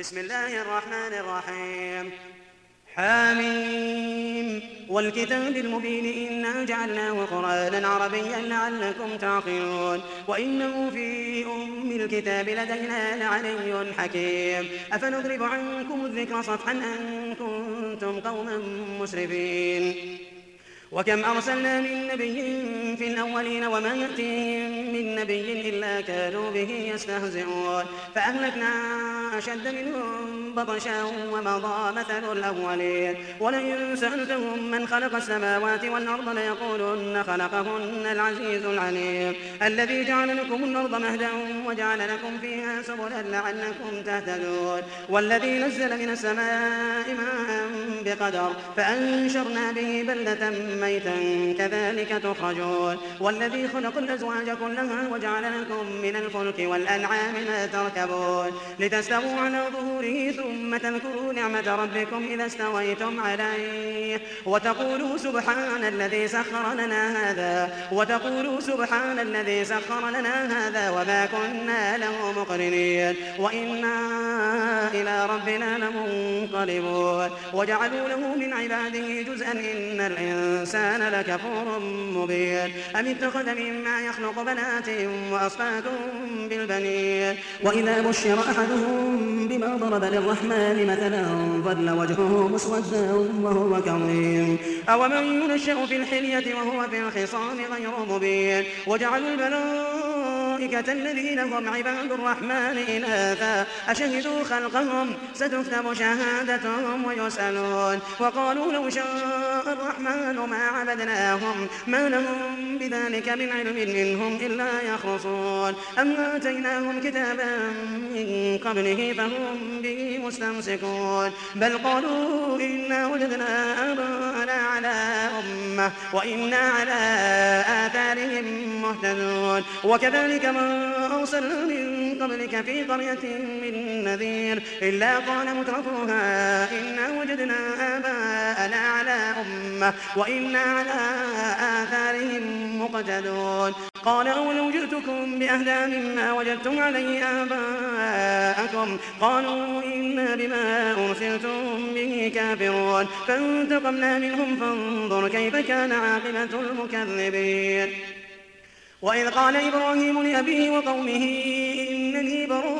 بسم الله الرحمن الرحيم. حاميم والكتاب المبين إنا جعلناه قرآنا عربيا لعلكم تعقلون. وإنه في أم الكتاب لدينا لعلي حكيم. أفنضرب عنكم الذكر صفحا أن كنتم قوما مسرفين. وكم أرسلنا من نبي في الأولين وما يأتيهم من نبي إلا كانوا به يستهزئون فأهلكنا أشد منهم بطشا ومضى مثل الأولين. ولئن سألتهم من خلق السماوات والأرض ليقولن خلقهن العزيز العليم. الذي جعل لكم الأرض مهدا وجعل لكم فيها سبلا لعلكم تهتدون. والذي نزل من السماء ماء بقدر فأنشرنا به بلدة ميتا كذلك تخرجون. والذي خلق الأزواج كلها وجعل لكم من الفلك والأنعام ما تركبون. لتستووا على ظهوره ثم تذكروا نعمة ربكم إذا استويتم عليه. وتقولوا سبحان الذي سخر لنا هذا وتقولوا سبحان الذي سخر لنا هذا وما كنا له مقرنين. وإنا إلى ربنا لمنقلبون. وجعلوا له من عباده جزءا إن الإنسان لكفور مبين. أم اتخذ مما يخلق بنات وأصفاكم بالبنين؟ وإذا بشر أحدهم بما ضرب للرحمن مثلا ظل وجهه مسودا وهو كظيم. أومن ينشأ في الحلية وهو في الخصام غير مبين. وجعلوا الملائكة الذين هم عباد الرحمن إناثا. أشهدوا خلقهم ستكتب شهادتهم ويسألون. وقالوا لو شاء الرحمن ما عبدناهم ما لهم بذلك من علم منهم إلا يخرصون. أم آتيناهم كتابا من قبله فهم به مستمسكون. بل قالوا إنا وجدنا آباءنا على أمة وإنا على آثارهم مهتدون. وكذلك ما أرسلنا من قبلك في قرية من نذير إلا قال مترفوها إنا وجدنا آباءنا على أمة وإنا على آثارهم مقتدون. قال أولو جئتكم بأهدى مما وجدتم عليه آباءكم؟ قالوا إنا بما أرسلتم به كافرون. فانتقمنا منهم فانظر كيف كان عاقبة المكذبين. وإذ قال إبراهيم لأبيه وقومه إنني براء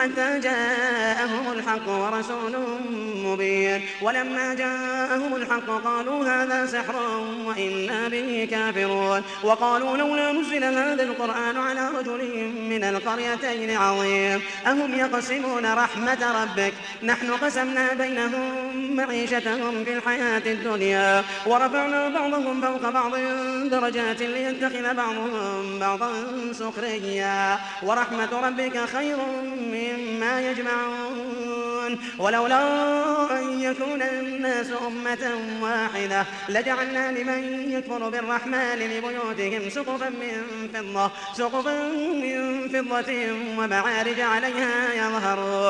حتى جاءهم الحق ورسول مبين. ولما جاءهم الحق قالوا هذا سحر وإنا به كافرون. وقالوا لولا نزل هذا القرآن على رجل من القريتين عظيم. أهم يقسمون رحمة ربك؟ نحن قسمنا بينهم معيشتهم في الحياة الدنيا. ورفعنا بعضهم فوق بعض درجات ليتخذ بعضهم بعضا سخريا. ورحمة ربك خير مما يجمعون. ولولا أن يكون الناس أمة واحدة لجعلنا لمن يكفر بالرحمن لبيوتهم سقفا من فضة سقفا من فضة ومعارج عليها يظهرون.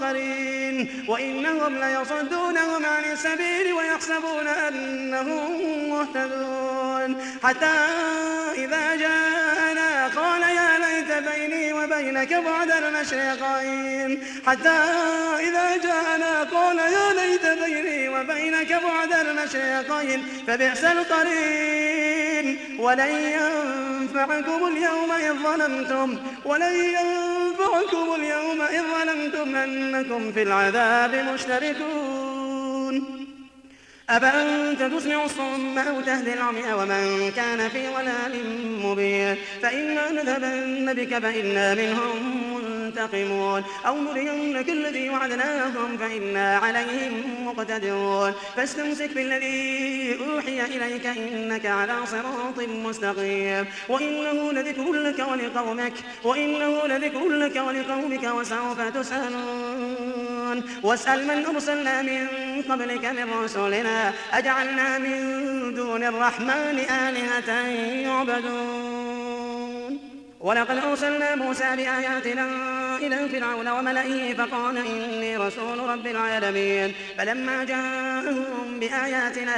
قرين وإنهم ليصدونهم عن السبيل ويحسبون أنهم مهتدون. حتى إذا جاءنا قال يا ليت بيني وبينك بعد المشرقين. حتى إذا جاءنا قال يا ليت بيني وبينك بعد المشرقين. فبئس القرين. ولن ينفعكم اليوم إذ ظلمتم ولن ينفعكم اليوم إذ ظلمتم أنكم في العذاب مشتركون. أفأنت تسمع الصم أو تهدي العمي ومن كان في ضلال مبين فإنا نذهبن بك فإنا منهم منتقمون أو نرينك الذي وعدناهم فإنا عليهم مقتدرون فاستمسك بالذي أوحي إليك إنك على صراط مستقيم وإنه لذكر لك ولقومك وإنه لذكر لك ولقومك وسوف تسألون واسأل من أرسلنا من قبلك من رسلنا أجعلنا من دون الرحمن آلهة يعبدون. ولقد أرسلنا موسى بآياتنا إلى فرعون وملئه فقال إني رسول رب العالمين. فلما جاءهم بآياتنا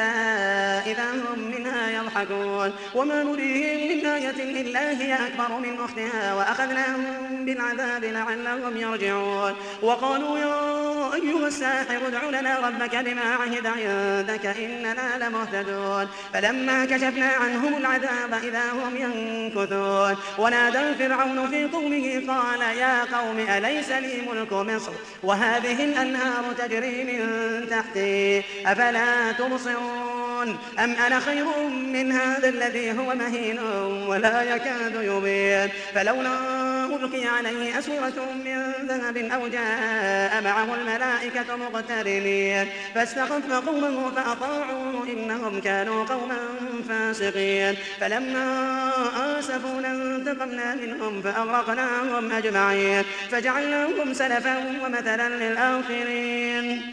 إذا هم منها يضحكون. وما نريهم من آية إلا هي أكبر من أختها وأخذناهم بالعذاب لعلهم يرجعون. وقالوا يا أيها الساحر ادع لنا ربك بما عهد عندك إننا لمهتدون. فلما كشفنا عنهم العذاب إذا هم ينكثون. ونادى فرعون في قومه قال يا قوم أليس لي ملك مصر؟ وهذه الأنهار تجري من تحتي أفلا تبصرون؟ أم أنا خير من هذا الذي هو مهين ولا يكاد يبين؟ فلولا ألقي عليه أسورة من ذهب أو جاء معه الملائكة مقترنين. فاستخف قومه فأطاعوه إنهم كانوا قوما فاسقين. فلما آسفونا انتقمنا منهم فأغرقناهم أجمعين. فجعلناهم سلفا ومثلا للآخرين.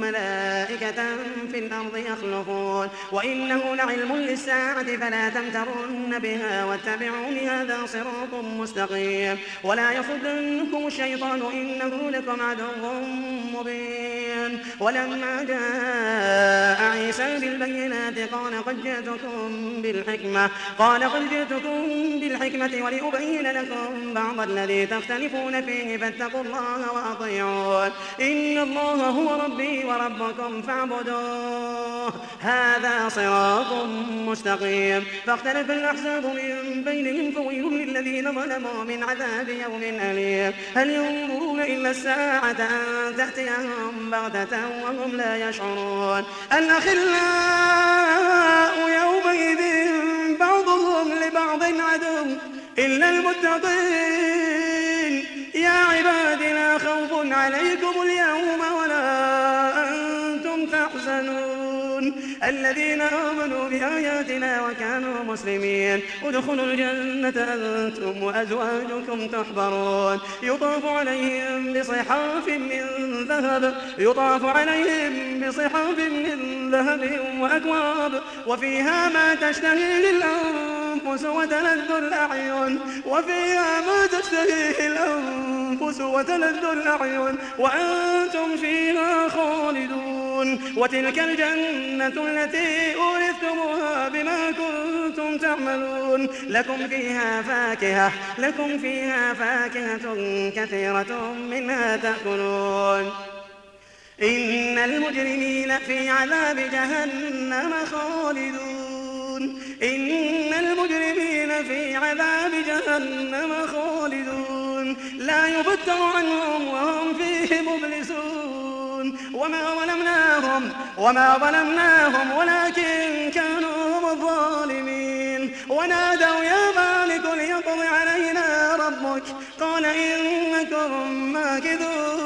ملائكة في الأرض يخلقون. وإنه لعلم للساعة فلا تمترن بها واتبعون هذا صراط مستقيم. ولا يصدنكم الشيطان إنه لكم عدو مبين. ولما جاء عيسى بالبينات قال قد جئتكم بالحكمة قال قد جئتكم بالحكمة ولأبين لكم بعض الذي تختلفون فيه فاتقوا الله وأطيعون. إن الله هو ربي وربكم فاعبدوه. هذا صراط مستقيم. فاختلف الأحزاب من بينهم فويل للذين ظلموا من عذاب يوم أليم. هل ينظرون إلا الساعة أن تأتيهم بغتة وهم لا يشعرون؟ الأخلاء يومئذ بعضهم لبعض عدو. إلا المتقين. يا عباد لا خوف عليكم اليوم ولا يحزنون الذين آمنوا بآياتنا وكانوا مسلمين. ادخلوا الجنة أنتم وأزواجكم تحبرون. يطاف عليهم بصحاف من ذهب. يطاف عليهم بصحاف من ذهب وأكواب. وفيها ما تشتهي الأنفس وتلذ الأعين. وفيها ما تشتهي الأنفس وتلذ الأعين. وأنتم فيها خالدون. وتلك الجنة التي أورثتموها بما كنتم تعملون. لكم فيها فاكهة لكم فيها فاكهة كثيرة منها تأكلون. إن المجرمين في عذاب جهنم خالدون. إن المجرمين في عذاب جهنم خالدون. لا يفتر عنهم وهم فيه مبلسون. وما ظلمناهم وما ظلمناهم ولكن كانوا هم الظالمين. ونادوا يا مالك ليقضي علينا ربك. قال إنكم ماكثون.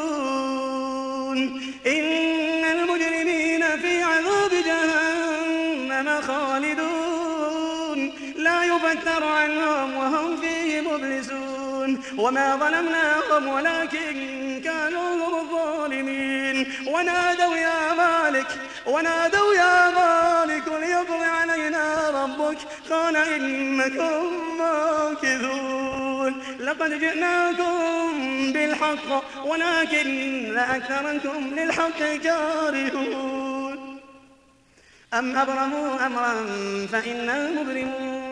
وما ظلمناهم ولكن كانوا هم الظالمين. ونادوا يا مالك ونادوا يا مالك ليقضي علينا ربك. قال إنكم ماكثون لقد جئناكم بالحق ولكن أكثركم للحق كارهون أم أبرموا أمرا فإنا مبرمون.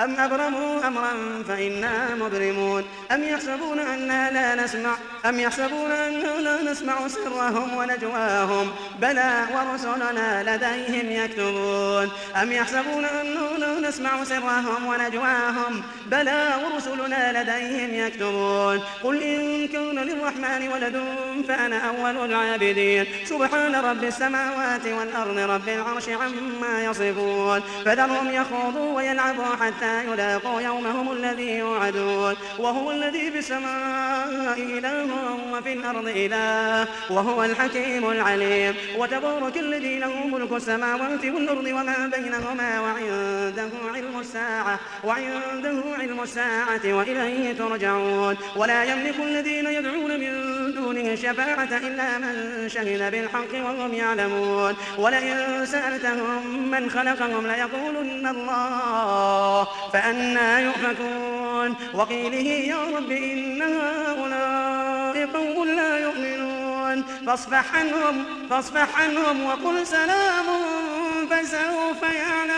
أم أبرموا أمرا فإنا مبرمون؟ أم يحسبون أنا لا نسمع؟ أم يحسبون أنا لا نسمع سرهم ونجواهم؟ بلى ورسلنا لديهم يكتبون. أم يحسبون أنا لا نسمع سرهم ونجواهم؟ بلى ورسلنا لديهم يكتبون. قل إن كان للرحمن ولد فأنا أول العابدين. سبحان رب السماوات والأرض رب العرش عما يصفون. فذرهم يخوضوا ويلعبوا حتى يلاقوا يومهم الذي يوعدون. وهو الذي في السماء إله وفي الأرض إله. وهو الحكيم العليم. وتبارك الذي له ملك السماوات والأرض وما بينهما وعنده علم الساعة. وعنده علم الساعة وإليه ترجعون. ولا يملك الذين يدعون من دونه شفاعة إلا من شهد بالحق وهم يعلمون. ولئن سألتهم من خلقهم ليقولن الله فأنا يؤفكون. وقيله يا رب إن هؤلاء قوم لا يؤمنون. فاصفح عنهم, فاصفح عنهم وقل سلام فسوف يعلمون.